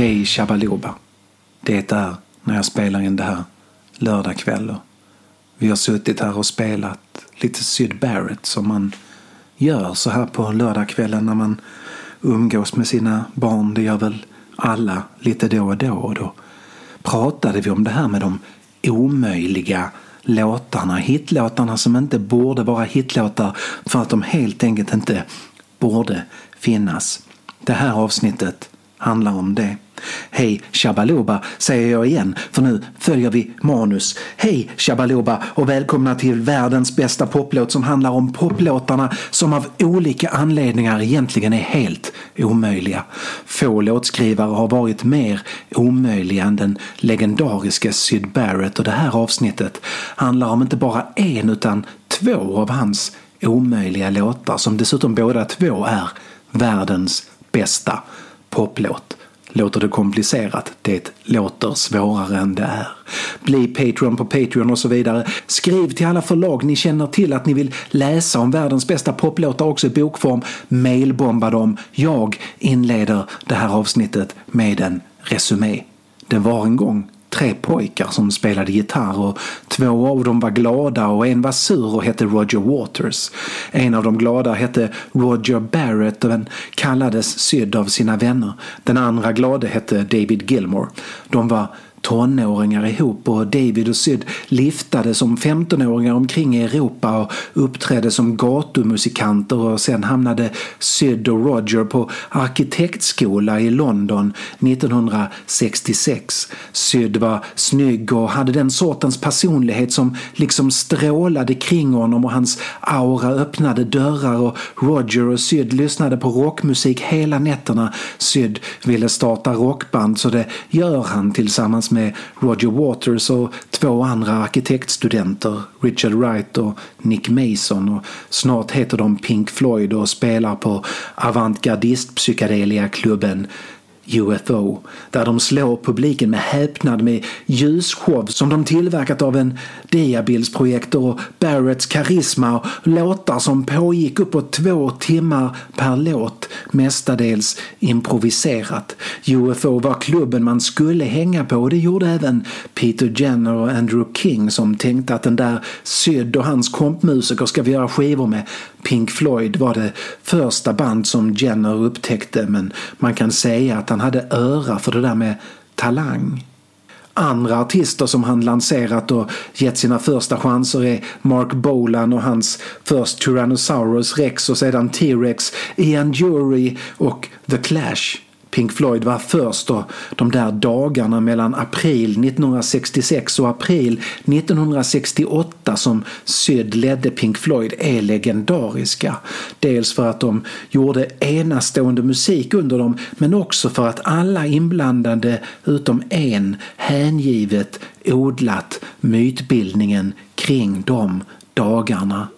Hej Shabaluba. Det är när jag spelar in det här lördag kväll. Vi har suttit här och spelat lite Syd Barrett som man gör så här på lördagskvällen när man umgås med sina barn. Det gör väl alla lite då och då. Och då pratade vi om det här med de omöjliga låtarna. Hitlåtarna som inte borde vara hitlåtar för att de helt enkelt inte borde finnas. Det här avsnittet handlar om det. Hej Shabaloba säger jag igen för nu följer vi manus. Hej Shabaloba och välkomna till världens bästa poplåt som handlar om poplåtarna som av olika anledningar egentligen är helt omöjliga. Få låtskrivare har varit mer omöjliga än den legendariske Syd Barrett och det här avsnittet handlar om inte bara en utan två av hans omöjliga låtar som dessutom båda två är världens bästa poplåt. Låter det komplicerat? Det låter svårare än det är. Bli Patreon på Patreon och så vidare. Skriv till alla förlag ni känner till att ni vill läsa om världens bästa poplåtar också i bokform. Mailbomba dem. Jag inleder det här avsnittet med en resumé. Det var en gång tre pojkar som spelade gitarr och två av dem var glada och en var sur och hette Roger Waters. En av de glada hette Roger Barrett och den kallades sydd av sina vänner. Den andra glade hette David Gilmore. De var tonåringar ihop och David och Syd liftade som 15-åringar omkring i Europa och uppträdde som gatumusikanter och sen hamnade Syd och Roger på arkitektskola i London 1966. Syd var snygg och hade den sortens personlighet som liksom strålade kring honom och hans aura öppnade dörrar och Roger och Syd lyssnade på rockmusik hela nätterna. Syd ville starta rockband så det gör han tillsammans med Roger Waters och två andra arkitektstudenter, Richard Wright och Nick Mason. Och snart heter de Pink Floyd och spelar på avantgardist psykedelia-klubben UFO där de slår publiken med häpnad med ljusshow som de tillverkat av en diabildsprojektor och Barretts karisma och låtar som pågick uppåt två timmar per låt, mestadels improviserat. UFO var klubben man skulle hänga på och det gjorde även Peter Jenner och Andrew King som tänkte att den där Syd och hans kompmusiker ska vi göra skivor med. Pink Floyd var det första band som Jenner upptäckte men man kan säga att han hade öra för det där med talang. Andra artister som han lanserat och gett sina första chanser är Mark Bolan och hans först Tyrannosaurus Rex och sedan T-Rex, Ian Jury och The Clash. Pink Floyd var först och de där dagarna mellan april 1966 och april 1968 som Syd ledde Pink Floyd är legendariska. Dels för att de gjorde enastående musik under dem men också för att alla inblandade utom en hängivet odlat mytbildningen kring de dagarna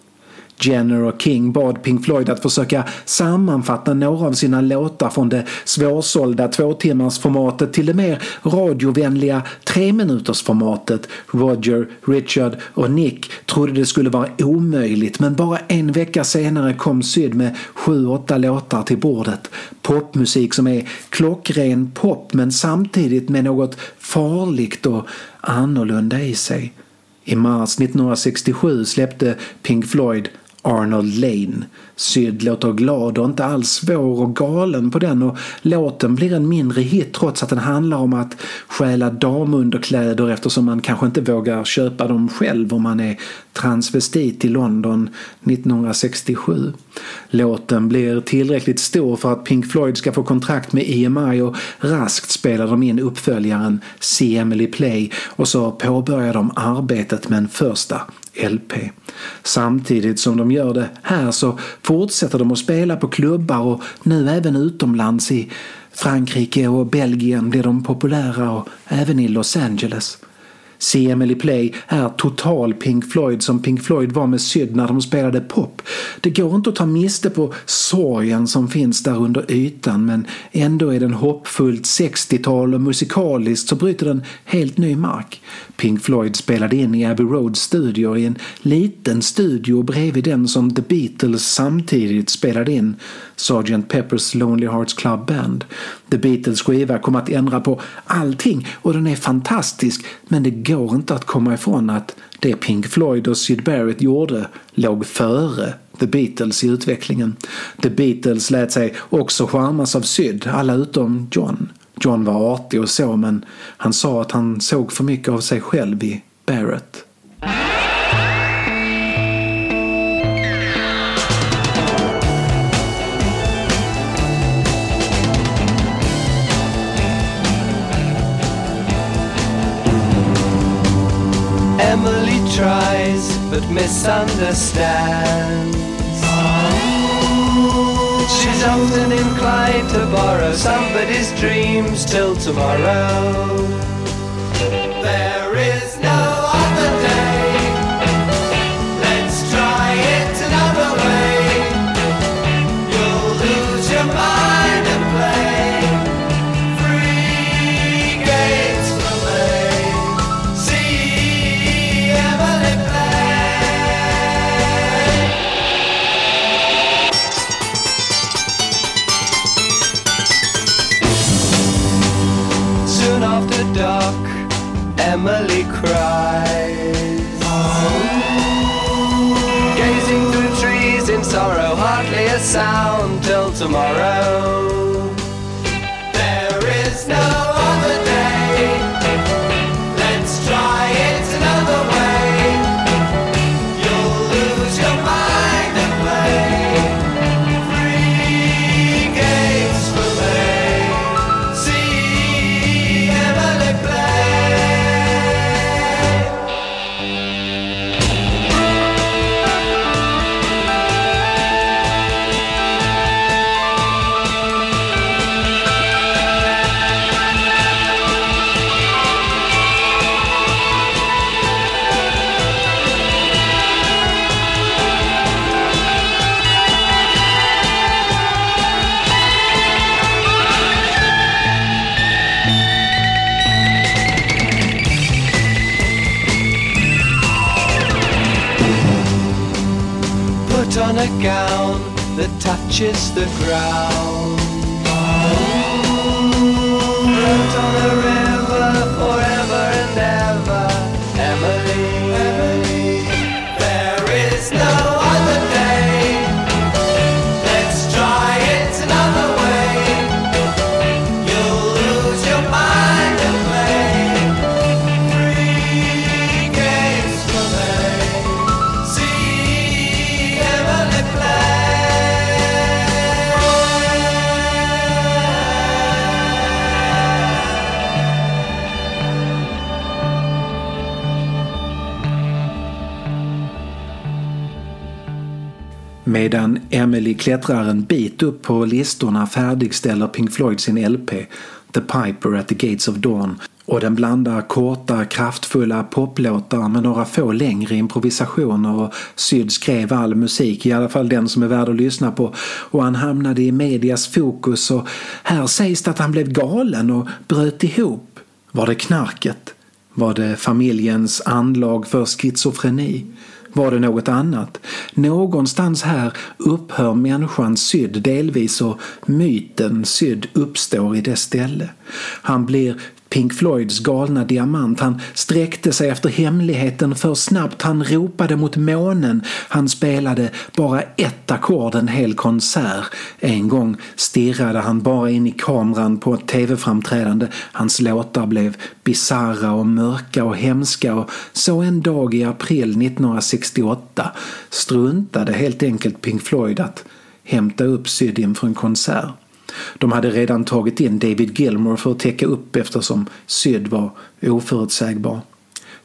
Jenner och King bad Pink Floyd att försöka sammanfatta några av sina låtar från det svårsålda tvåtimmarsformatet till det mer radiovänliga treminutersformatet. Roger, Richard och Nick trodde det skulle vara omöjligt men bara en vecka senare kom Syd med sju, åtta låtar till bordet. Popmusik som är klockren pop men samtidigt med något farligt och annorlunda i sig. I mars 1967 släppte Pink Floyd Arnold Lane. Syd låter glad och inte alls svår och galen på den och låten blir en mindre hit trots att den handlar om att stjäla damunderkläder eftersom man kanske inte vågar köpa dem själv om man är transvestit i London 1967. Låten blir tillräckligt stor för att Pink Floyd ska få kontrakt med EMI och raskt spelar de in uppföljaren See Emily Play och så påbörjar de arbetet med en första LP. Samtidigt som de gör det här så fortsätter de att spela på klubbar och nu även utomlands i Frankrike och Belgien blir de populära och även i Los Angeles. See Emily Play är total Pink Floyd som Pink Floyd var med Syd när de spelade pop. Det går inte att ta miste på sorgen som finns där under ytan men ändå är den hoppfullt 60-tal och musikaliskt så bryter den helt ny mark. Pink Floyd spelade in i Abbey Road studio i en liten studio bredvid den som The Beatles samtidigt spelade in Sgt. Pepper's Lonely Hearts Club Band. The Beatles skiva kom att ändra på allting och den är fantastisk men det går inte att komma ifrån att det Pink Floyd och Syd Barrett gjorde låg före The Beatles i utvecklingen. The Beatles lät sig också charmas av Syd, alla utom John. John var artig och så men han sa att han såg för mycket av sig själv i Barrett. But misunderstands. She's often inclined to borrow somebody's dreams till tomorrow. Sorrow, hardly a sound till tomorrow. Touches the ground. Emily klättrar en bit upp på listorna färdigställer Pink Floyd sin LP The Piper at the Gates of Dawn och den blandar korta, kraftfulla poplåtar med några få längre improvisationer och Syd skrev all musik, i alla fall den som är värd att lyssna på och han hamnade i medias fokus och här sägs det att han blev galen och bröt ihop. Var det knarket? Var det familjens anlag för schizofreni? Var det något annat? Någonstans här upphör människan sydd delvis och myten sydd uppstår i dess ställe. Han blir Pink Floyds galna diamant. Han sträckte sig efter hemligheten för snabbt. Han ropade mot månen. Han spelade bara ett ackord en hel konsert. En gång stirrade han bara in i kameran på ett tv-framträdande. Hans låtar blev bizarra och mörka och hemska och så en dag i april 1968 struntade helt enkelt Pink Floyd att hämta upp Sydin från en konsert. De hade redan tagit in David Gilmore för att täcka upp eftersom Syd var oförutsägbar.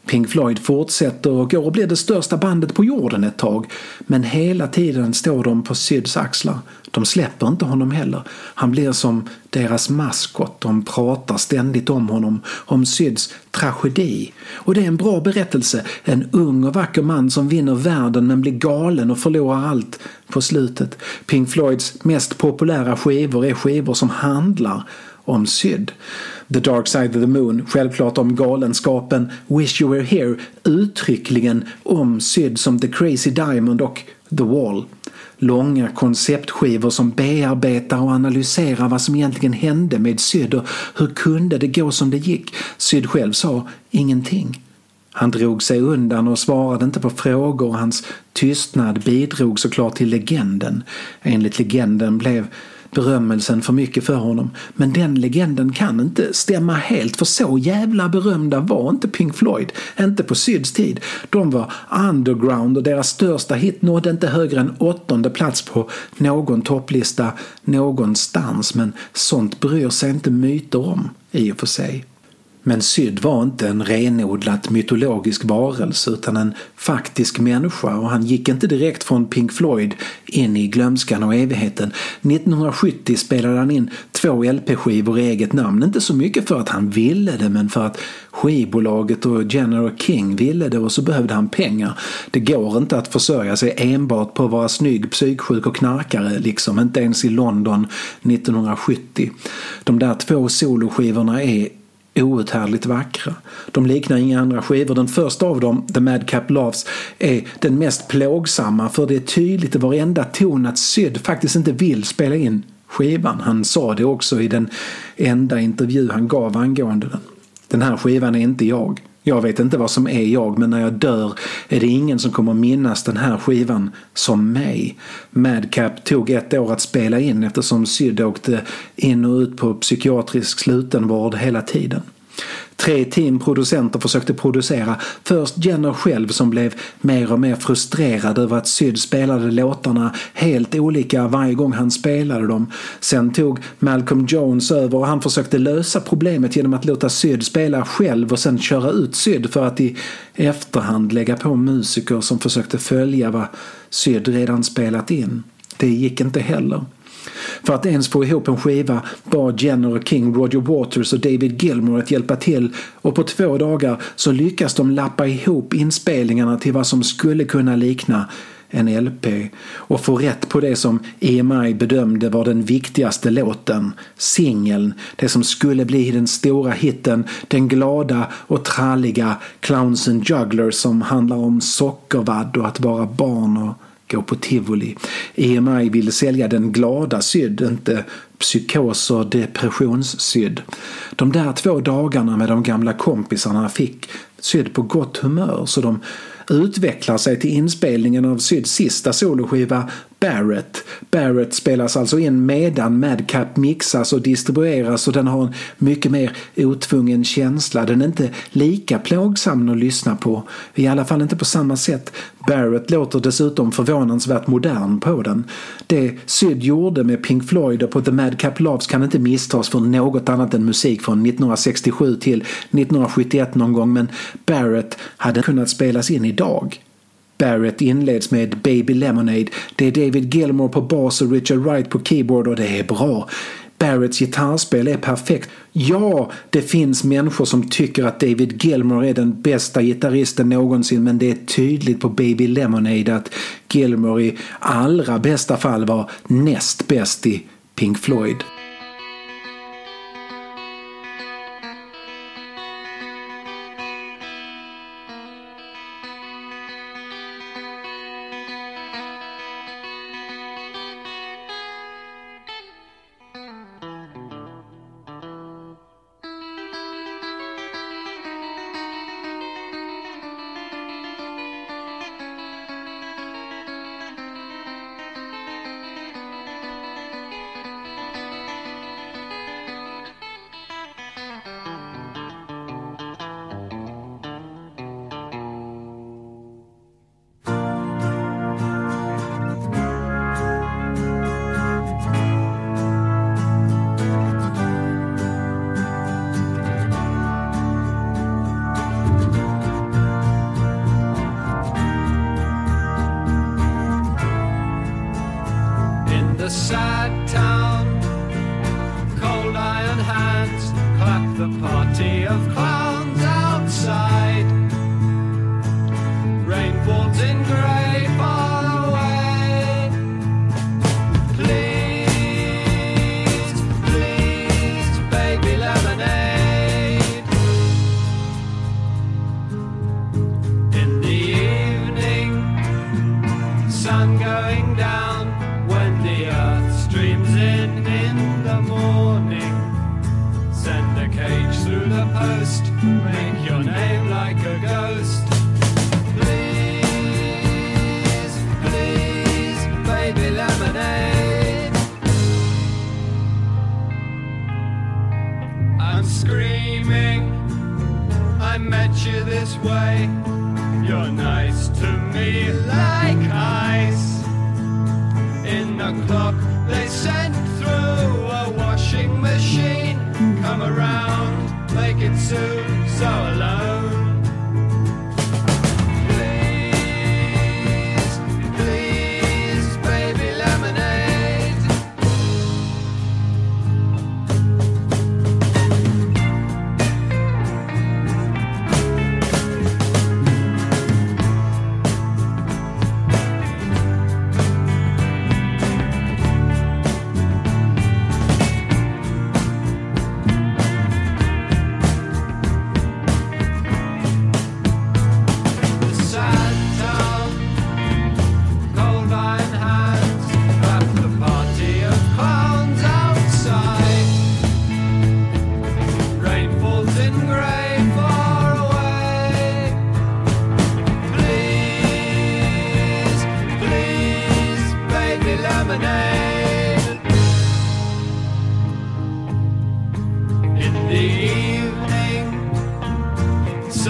Pink Floyd fortsätter och går och blir det största bandet på jorden ett tag men hela tiden står de på Syds axlar. De släpper inte honom heller. Han blir som deras maskot. De pratar ständigt om honom, om Syds tragedi. Och det är en bra berättelse. En ung och vacker man som vinner världen men blir galen och förlorar allt på slutet. Pink Floyds mest populära skivor är skivor som handlar om Syd. The Dark Side of the Moon, självklart om galenskapen Wish You Were Here, uttryckligen om Syd som The Crazy Diamond och The Wall. Långa konceptskivor som bearbetar och analyserar vad som egentligen hände med Syd och hur kunde det gå som det gick. Syd själv sa ingenting. Han drog sig undan och svarade inte på frågor hans tystnad bidrog såklart till legenden. Enligt legenden blev berömmelsen för mycket för honom. Men den legenden kan inte stämma helt för så jävla berömda var inte Pink Floyd. Inte på Syds tid. De var underground och deras största hit nådde inte högre än åttonde plats på någon topplista någonstans. Men sånt bryr sig inte myter om i och för sig. Men Syd var inte en renodlat mytologisk varelse utan en faktisk människa och han gick inte direkt från Pink Floyd in i glömskan och evigheten. 1970 spelade han in två LP-skivor i eget namn, inte så mycket för att han ville det men för att skivbolaget och General King ville det och så behövde han pengar. Det går inte att försörja sig enbart på att vara snygg, psyksjuk och knarkare liksom, inte ens i London 1970. De där två soloskivorna är outhärdligt vackra. De liknar inga andra skivor. Den första av dem, The Madcap Loves, är den mest plågsamma för det är tydligt i varenda ton att Syd faktiskt inte vill spela in skivan. Han sa det också i den enda intervju han gav angående den. Den här skivan är inte jag. Jag vet inte vad som är jag, men när jag dör är det ingen som kommer minnas den här skivan som mig. Madcap tog ett år att spela in eftersom Syd åkte in och ut på psykiatrisk slutenvård hela tiden. Tre team producenter försökte producera. Först Jenner själv som blev mer och mer frustrerad över att Syd spelade låtarna helt olika varje gång han spelade dem. Sen tog Malcolm Jones över och han försökte lösa problemet genom att låta Syd spela själv och sen köra ut Syd för att i efterhand lägga på musiker som försökte följa vad Syd redan spelat in. Det gick inte heller. För att ens få ihop en skiva bad Jenner och King Roger Waters och David Gilmour att hjälpa till och på två dagar så lyckas de lappa ihop inspelningarna till vad som skulle kunna likna en LP och få rätt på det som EMI bedömde var den viktigaste låten, singeln, det som skulle bli den stora hitten, den glada och tralliga Clowns and Jugglers som handlar om sockervadd och att vara barn och gå på tivoli. EMI ville sälja den glada sydd, inte psykos och depressionssydd. De där två dagarna med de gamla kompisarna fick Syd på gott humör så de utvecklar sig till inspelningen av Syds sista soloskiva Barrett. Barrett spelas alltså in medan Madcap mixas och distribueras och den har en mycket mer otvungen känsla. Den är inte lika plågsam att lyssna på. I alla fall inte på samma sätt. Barrett låter dessutom förvånansvärt modern på den. Det Syd gjorde med Pink Floyd och på The Madcap Loves kan inte misstas för något annat än musik från 1967 till 1971 någon gång men Barrett hade kunnat spelas in idag. Barrett inleds med Baby Lemonade. Det är David Gilmore på bas och Richard Wright på keyboard och det är bra. Barretts gitarrspel är perfekt. Ja, det finns människor som tycker att David Gilmore är den bästa gitarristen någonsin men det är tydligt på Baby Lemonade att Gilmore i allra bästa fall var näst bäst i Pink Floyd.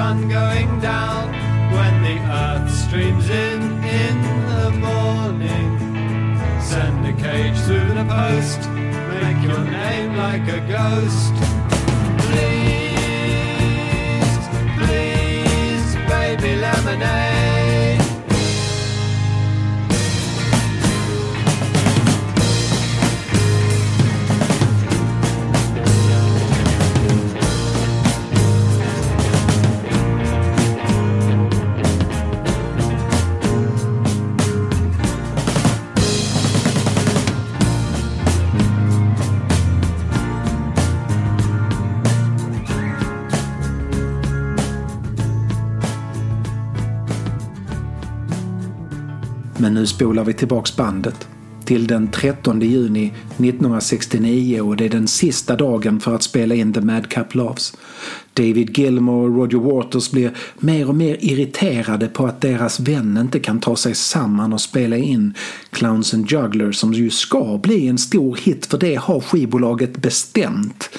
Sun going down when the earth streams in in the morning. Send a cage through the post, make your name like a ghost. Please, please, baby lemonade. Men nu spolar vi tillbaks bandet till den 13 juni 1969 och det är den sista dagen för att spela in The Madcap Loves. David Gilmore och Roger Waters blir mer och mer irriterade på att deras vän inte kan ta sig samman och spela in Clowns and Jugglers som ju ska bli en stor hit för det har skivbolaget bestämt.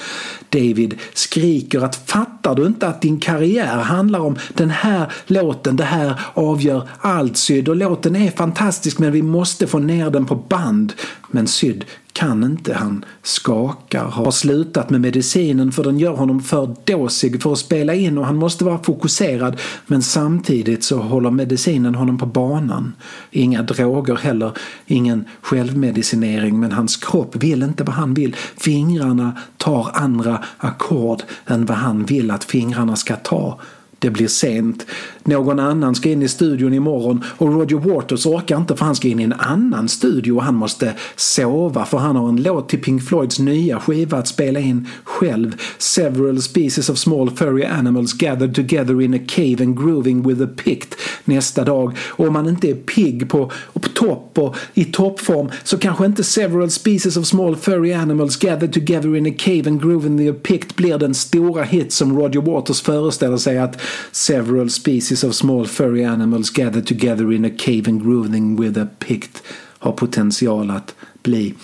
David skriker att fattar du inte att din karriär handlar om den här låten, det här avgör allt Syd och låten är fantastisk men vi måste få ner den på band. Men Syd kan inte, han skakar, har slutat med medicinen för den gör honom för dåsig för att spela in och han måste vara fokuserad men samtidigt så håller medicinen honom på banan. Inga droger heller, ingen självmedicinering men hans kropp vill inte vad han vill. Fingrarna tar andra ackord än vad han vill att fingrarna ska ta. Det blir sent. Någon annan ska in i studion imorgon och Roger Waters orkar inte för han ska in i en annan studio och han måste sova för han har en låt till Pink Floyds nya skiva att spela in själv. Several species of small furry animals gathered together in a cave and grooving with a pict nästa dag. Och om man inte är pigg på, på topp och i toppform så kanske inte several species of small furry animals gathered together in a cave and grooving with a pict blir den stora hit som Roger Waters föreställer sig att several species of small furry animals gathered together in a cave and grooving with a pict har potential att bli.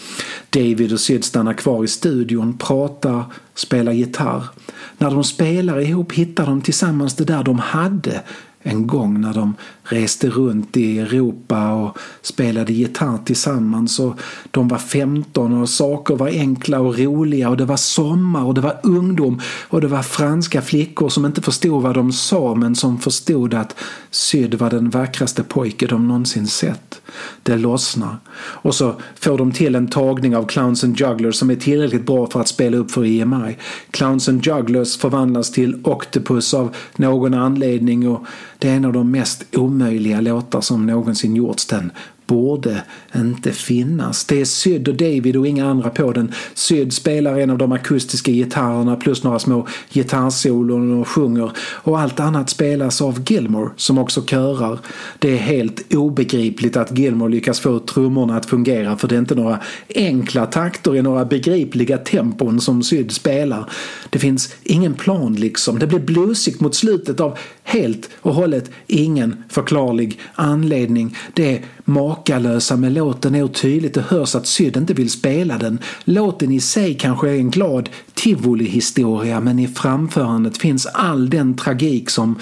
David och Syd stannar kvar i studion, pratar, spelar gitarr. När de spelar ihop hittar de tillsammans det där de hade en gång när de reste runt i Europa och spelade gitarr tillsammans och de var 15 och saker var enkla och roliga och det var sommar och det var ungdom och det var franska flickor som inte förstod vad de sa men som förstod att Syd var den vackraste pojke de någonsin sett. Det lossnar. Och så får de till en tagning av Clowns and Jugglers som är tillräckligt bra för att spela upp för EMI. Clowns and Jugglers förvandlas till Octopus av någon anledning och det är en av de mest omöjliga låtar som någonsin gjorts. Den borde inte finnas. Det är Syd och David och inga andra på den. Syd spelar en av de akustiska gitarrerna plus några små gitarrsolon och sjunger och allt annat spelas av Gilmore som också körar. Det är helt obegripligt att Gilmore lyckas få trummorna att fungera för det är inte några enkla takter i några begripliga tempon som Syd spelar. Det finns ingen plan liksom. Det blir bluesigt mot slutet av helt och hållet ingen förklarlig anledning. Det makalösa med låten är tydligt. Det hörs att Syd inte vill spela den. Låten i sig kanske är en glad tivolihistoria, men i framförandet finns all den tragik som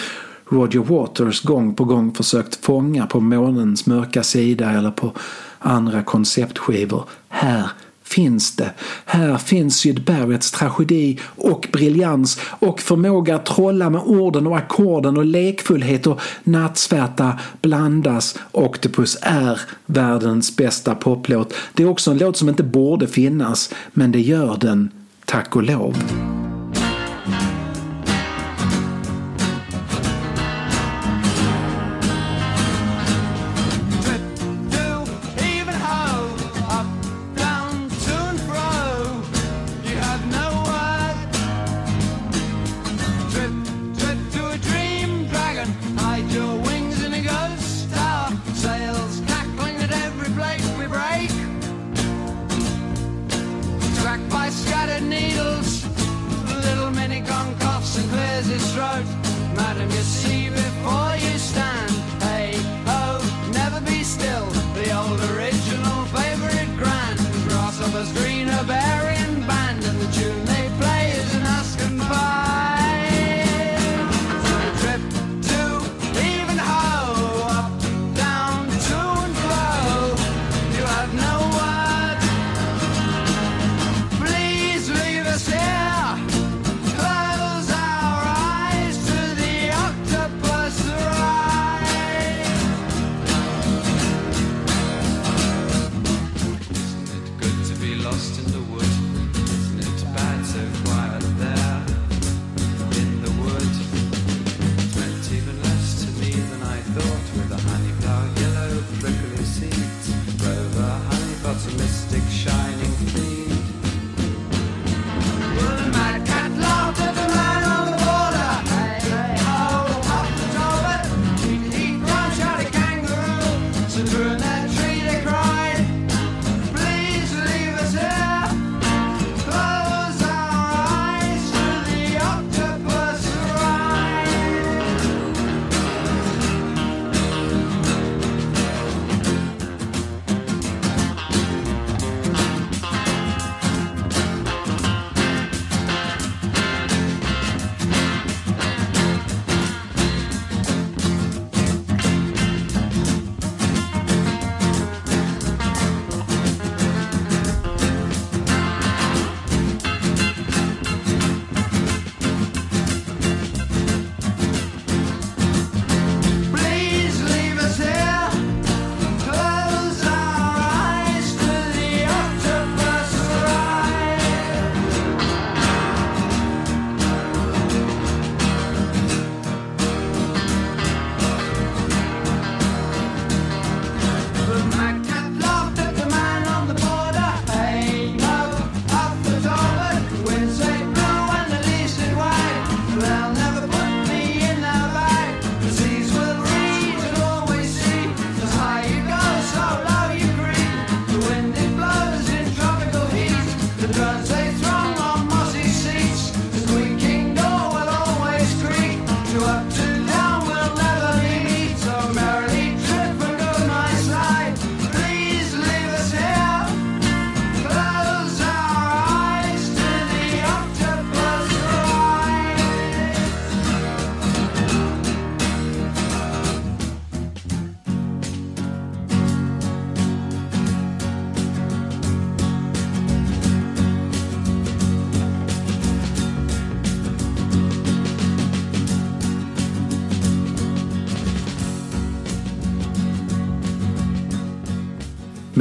Roger Waters gång på gång försökt fånga på månens mörka sida eller på andra konceptskivor. Här finns det. Här finns Syd Barretts tragedi och briljans och förmåga att trolla med orden och ackorden och lekfullhet och nattsvärta blandas. Octopus är världens bästa poplåt. Det är också en låt som inte borde finnas, men det gör den, tack och lov.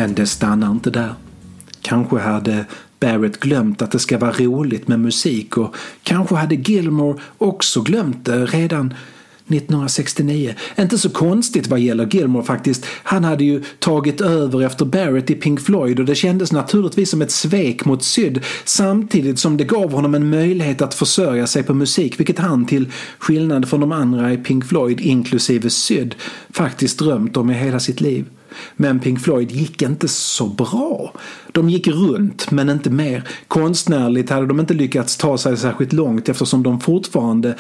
Men det stannar inte där. Kanske hade Barrett glömt att det ska vara roligt med musik och kanske hade Gilmore också glömt det redan 1969. Inte så konstigt vad gäller Gilmore faktiskt. Han hade ju tagit över efter Barrett i Pink Floyd och det kändes naturligtvis som ett svek mot Syd samtidigt som det gav honom en möjlighet att försörja sig på musik vilket han till skillnad från de andra i Pink Floyd inklusive Syd faktiskt drömt om i hela sitt liv. Men Pink Floyd gick inte så bra. De gick runt, men inte mer. Konstnärligt hade de inte lyckats ta sig särskilt långt eftersom de fortfarande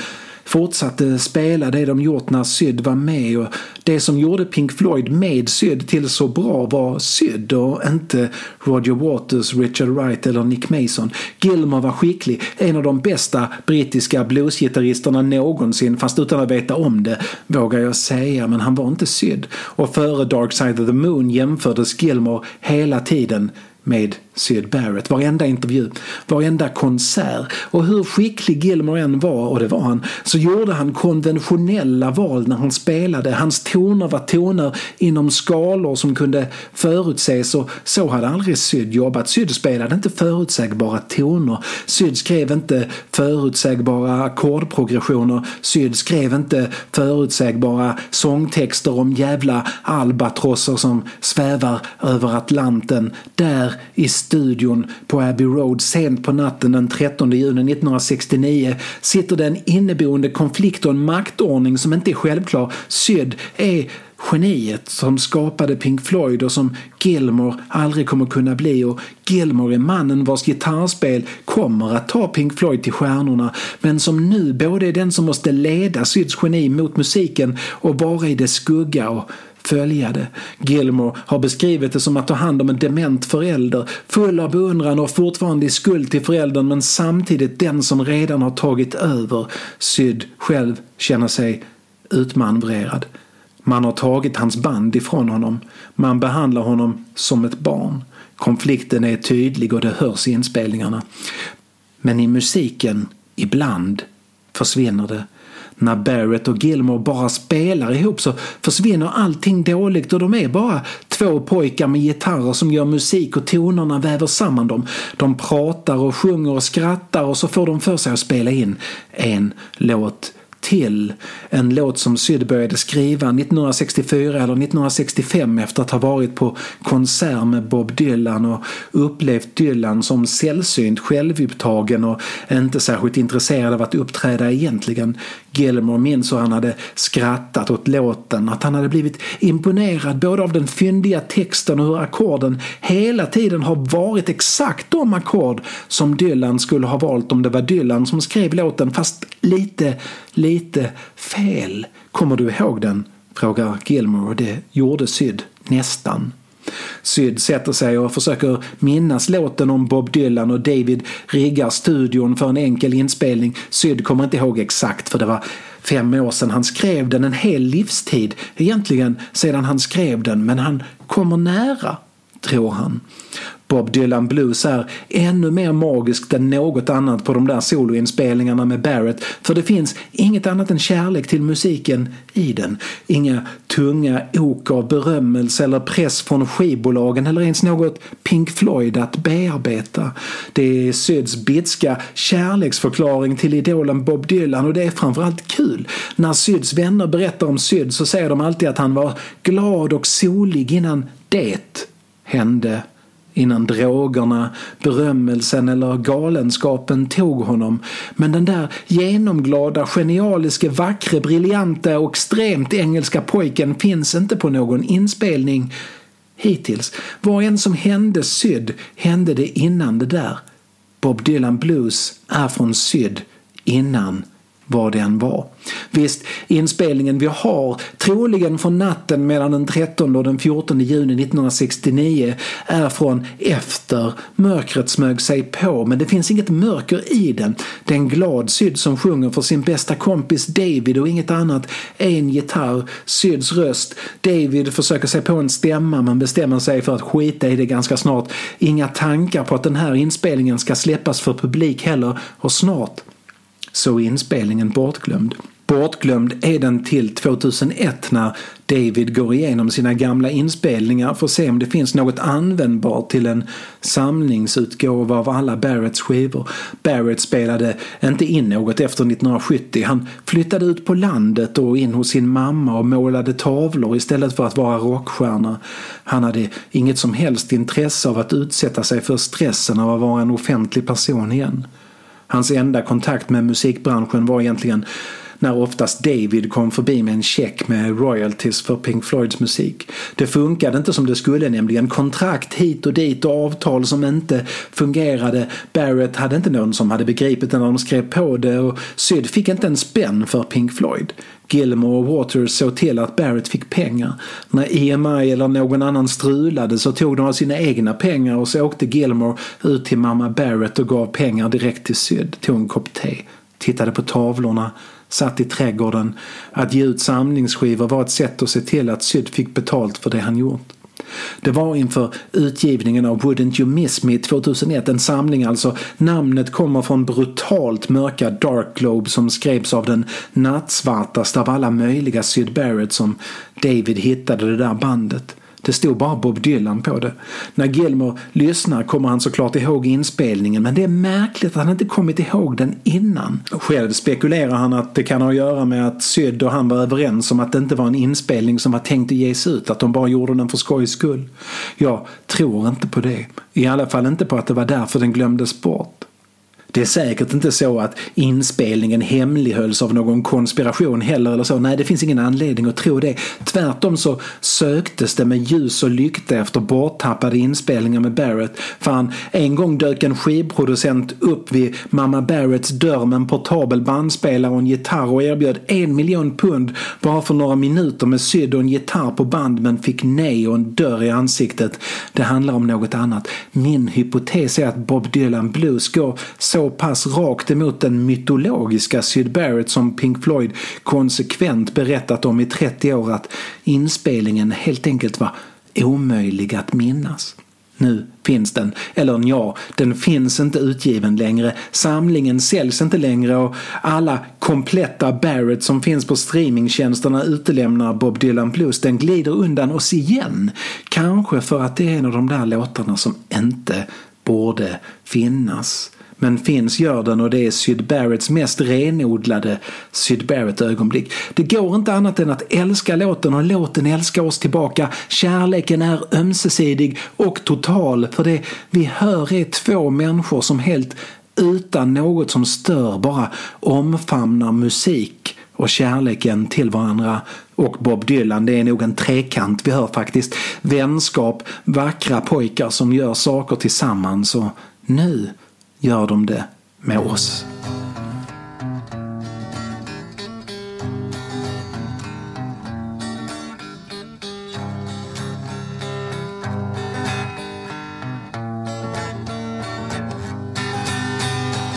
fortsatte spela det de gjort när Syd var med och det som gjorde Pink Floyd med Syd till så bra var Syd och inte Roger Waters, Richard Wright eller Nick Mason. Gilmore var skicklig, en av de bästa brittiska bluesgitarristerna någonsin fast utan att veta om det vågar jag säga men han var inte Syd. Och före Dark Side of the Moon jämfördes Gilmore hela tiden med Syd Barrett. Varenda intervju, varenda konsert och hur skicklig Gilmore än var, och det var han, så gjorde han konventionella val när han spelade. Hans toner var toner inom skalor som kunde förutses och så hade aldrig Syd jobbat. Syd spelade inte förutsägbara toner. Syd skrev inte förutsägbara ackordprogressioner. Syd skrev inte förutsägbara sångtexter om jävla albatrosser som svävar över Atlanten. Där i studion på Abbey Road sent på natten den 13 juni 1969 sitter det en inneboende konflikt och en maktordning som inte är självklar. Sydd är geniet som skapade Pink Floyd och som Gilmore aldrig kommer kunna bli. Och Gilmore är mannen vars gitarrspel kommer att ta Pink Floyd till stjärnorna. Men som nu både är den som måste leda Syds geni mot musiken och vara i dess skugga och följa det. Gilmore har beskrivit det som att ta hand om en dement förälder, full av beundran och fortfarande i skuld till föräldern men samtidigt den som redan har tagit över. Syd själv känner sig utmanövrerad. Man har tagit hans band ifrån honom. Man behandlar honom som ett barn. Konflikten är tydlig och det hörs i inspelningarna. Men i musiken, ibland, försvinner det. När Barrett och Gilmore bara spelar ihop så försvinner allting dåligt och de är bara två pojkar med gitarrer som gör musik och tonerna väver samman dem. De pratar och sjunger och skrattar och så får de för sig att spela in en låt till en låt som Syd började skriva 1964 eller 1965 efter att ha varit på konsert med Bob Dylan och upplevt Dylan som sällsynt självupptagen och inte särskilt intresserad av att uppträda egentligen. Gilmore minns hur han hade skrattat åt låten, att han hade blivit imponerad både av den fyndiga texten och hur ackorden hela tiden har varit exakt de ackord som Dylan skulle ha valt om det var Dylan som skrev låten fast lite, lite Lite fel. Kommer du ihåg den? frågar Gilmore och det gjorde Syd nästan. Syd sätter sig och försöker minnas låten om Bob Dylan och David riggar studion för en enkel inspelning. Syd kommer inte ihåg exakt för det var fem år sedan han skrev den, en hel livstid egentligen sedan han skrev den, men han kommer nära, tror han. Bob Dylan Blues är ännu mer magiskt än något annat på de där soloinspelningarna med Barrett för det finns inget annat än kärlek till musiken i den. Inga tunga ok av berömmelse eller press från skivbolagen eller ens något Pink Floyd att bearbeta. Det är Syds bitska kärleksförklaring till idolen Bob Dylan och det är framförallt kul. När Syds vänner berättar om Syd så säger de alltid att han var glad och solig innan det hände innan drogerna, berömmelsen eller galenskapen tog honom. Men den där genomglada, genialiske, vackre, briljanta och extremt engelska pojken finns inte på någon inspelning hittills. Vad än som hände Syd hände det innan det där. Bob Dylan Blues är från Syd innan vad det än var. Visst, inspelningen vi har, troligen från natten mellan den 13 och den 14 juni 1969, är från efter mörkret smög sig på, men det finns inget mörker i den. Det är en glad Syd som sjunger för sin bästa kompis David och inget annat. En gitarr, Syds röst. David försöker sig på en stämma men bestämmer sig för att skita i det ganska snart. Inga tankar på att den här inspelningen ska släppas för publik heller, och snart så är inspelningen bortglömd. Bortglömd är den till 2001 när David går igenom sina gamla inspelningar för att se om det finns något användbart till en samlingsutgåva av alla Barretts skivor. Barrett spelade inte in något efter 1970. Han flyttade ut på landet och in hos sin mamma och målade tavlor istället för att vara rockstjärna. Han hade inget som helst intresse av att utsätta sig för stressen av att vara en offentlig person igen. Hans enda kontakt med musikbranschen var egentligen när oftast David kom förbi med en check med royalties för Pink Floyds musik. Det funkade inte som det skulle nämligen. Kontrakt hit och dit och avtal som inte fungerade. Barrett hade inte någon som hade begripit det när de skrev på det och Syd fick inte en spänn för Pink Floyd. Gilmore och Waters såg till att Barrett fick pengar. När EMI eller någon annan strulade så tog de av sina egna pengar och så åkte Gilmore ut till mamma Barrett och gav pengar direkt till Syd. Tog en kopp te, tittade på tavlorna, satt i trädgården. Att ge ut samlingsskivor var ett sätt att se till att Syd fick betalt för det han gjort. Det var inför utgivningen av Wouldn't You Miss Me 2001, en samling alltså. Namnet kommer från brutalt mörka Dark Globe som skrevs av den nattsvartaste av alla möjliga Syd Barrett som David hittade det där bandet. Det stod bara Bob Dylan på det. När Gilmore lyssnar kommer han såklart ihåg inspelningen men det är märkligt att han inte kommit ihåg den innan. Själv spekulerar han att det kan ha att göra med att Syd och han var överens om att det inte var en inspelning som var tänkt att ges ut, att de bara gjorde den för skojs skull. Jag tror inte på det. I alla fall inte på att det var därför den glömdes bort. Det är säkert inte så att inspelningen hemlighölls av någon konspiration heller eller så. Nej, det finns ingen anledning att tro det. Tvärtom så söktes det med ljus och lykta efter borttappade inspelningar med Barrett. Fan, en gång dök en skivproducent upp vid mamma Barretts dörr med en portabel bandspelare och en gitarr och erbjöd en miljon pund bara för några minuter med sydd och en gitarr på band men fick nej och en dörr i ansiktet. Det handlar om något annat. Min hypotes är att Bob Dylan Blues går så så pass rakt emot den mytologiska Syd Barrett som Pink Floyd konsekvent berättat om i 30 år att inspelningen helt enkelt var omöjlig att minnas. Nu finns den. Eller ja, den finns inte utgiven längre. Samlingen säljs inte längre och alla kompletta Barrett som finns på streamingtjänsterna utelämnar Bob Dylan Blues. Den glider undan oss igen. Kanske för att det är en av de där låtarna som inte borde finnas. Men finns gör den och det är Syd Barretts mest renodlade Syd Barrett-ögonblick. Det går inte annat än att älska låten och låten älskar oss tillbaka. Kärleken är ömsesidig och total för det vi hör är två människor som helt utan något som stör bara omfamnar musik och kärleken till varandra och Bob Dylan. Det är nog en trekant vi hör faktiskt. Vänskap, vackra pojkar som gör saker tillsammans och nu gör de det med oss.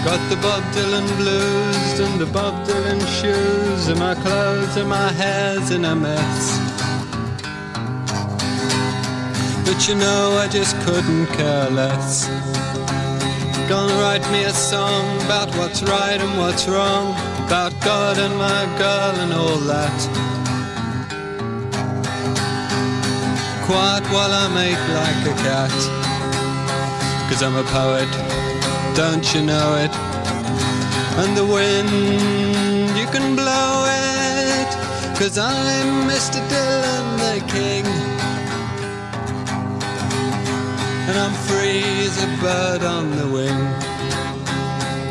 Got the Bob Dylan blues and the Bob Dylan shoes and my clothes and my hair's in a mess. But you know I just couldn't care less. Gonna write me a song about what's right and what's wrong, about God and my girl and all that. Quiet while I make like a cat, cause I'm a poet, don't you know it? And the wind, you can blow it, cause I'm Mr. Dylan the King. And I'm free as a bird on the wing.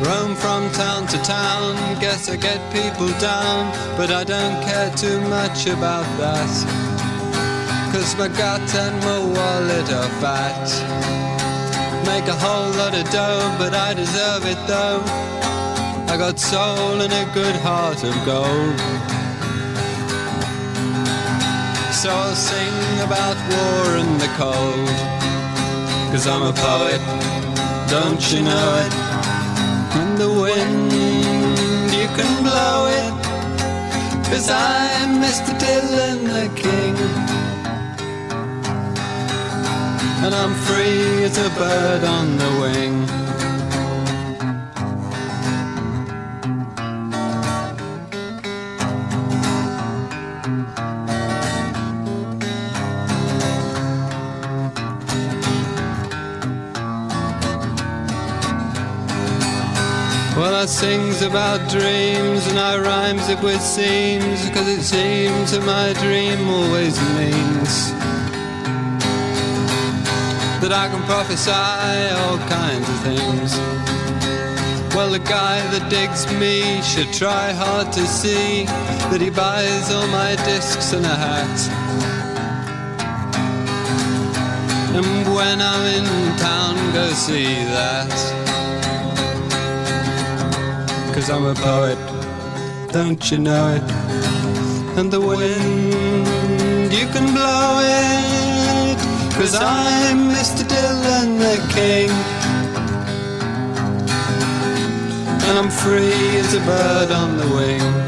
Roam from town to town, guess I get people down, but I don't care too much about that. Cause my gut and my wallet are fat. Make a whole lot of dough, but I deserve it though. I got soul and a good heart of gold. So I'll sing about war and the cold. Cause I'm a poet, don't you know it? And the wind, you can blow it. Cause I'm Mr. Dylan the King. And I'm free as a bird on the wing. I sings about dreams and I rhymes it with seams Cause it seems that my dream always means That I can prophesy all kinds of things Well, the guy that digs me should try hard to see that he buys all my discs and a hat. And when I'm in town, go see that. Cause I'm a poet, don't you know it? And the wind, you can blow it. Cause I'm Mr. Dylan the King. And I'm free as a bird on the wing.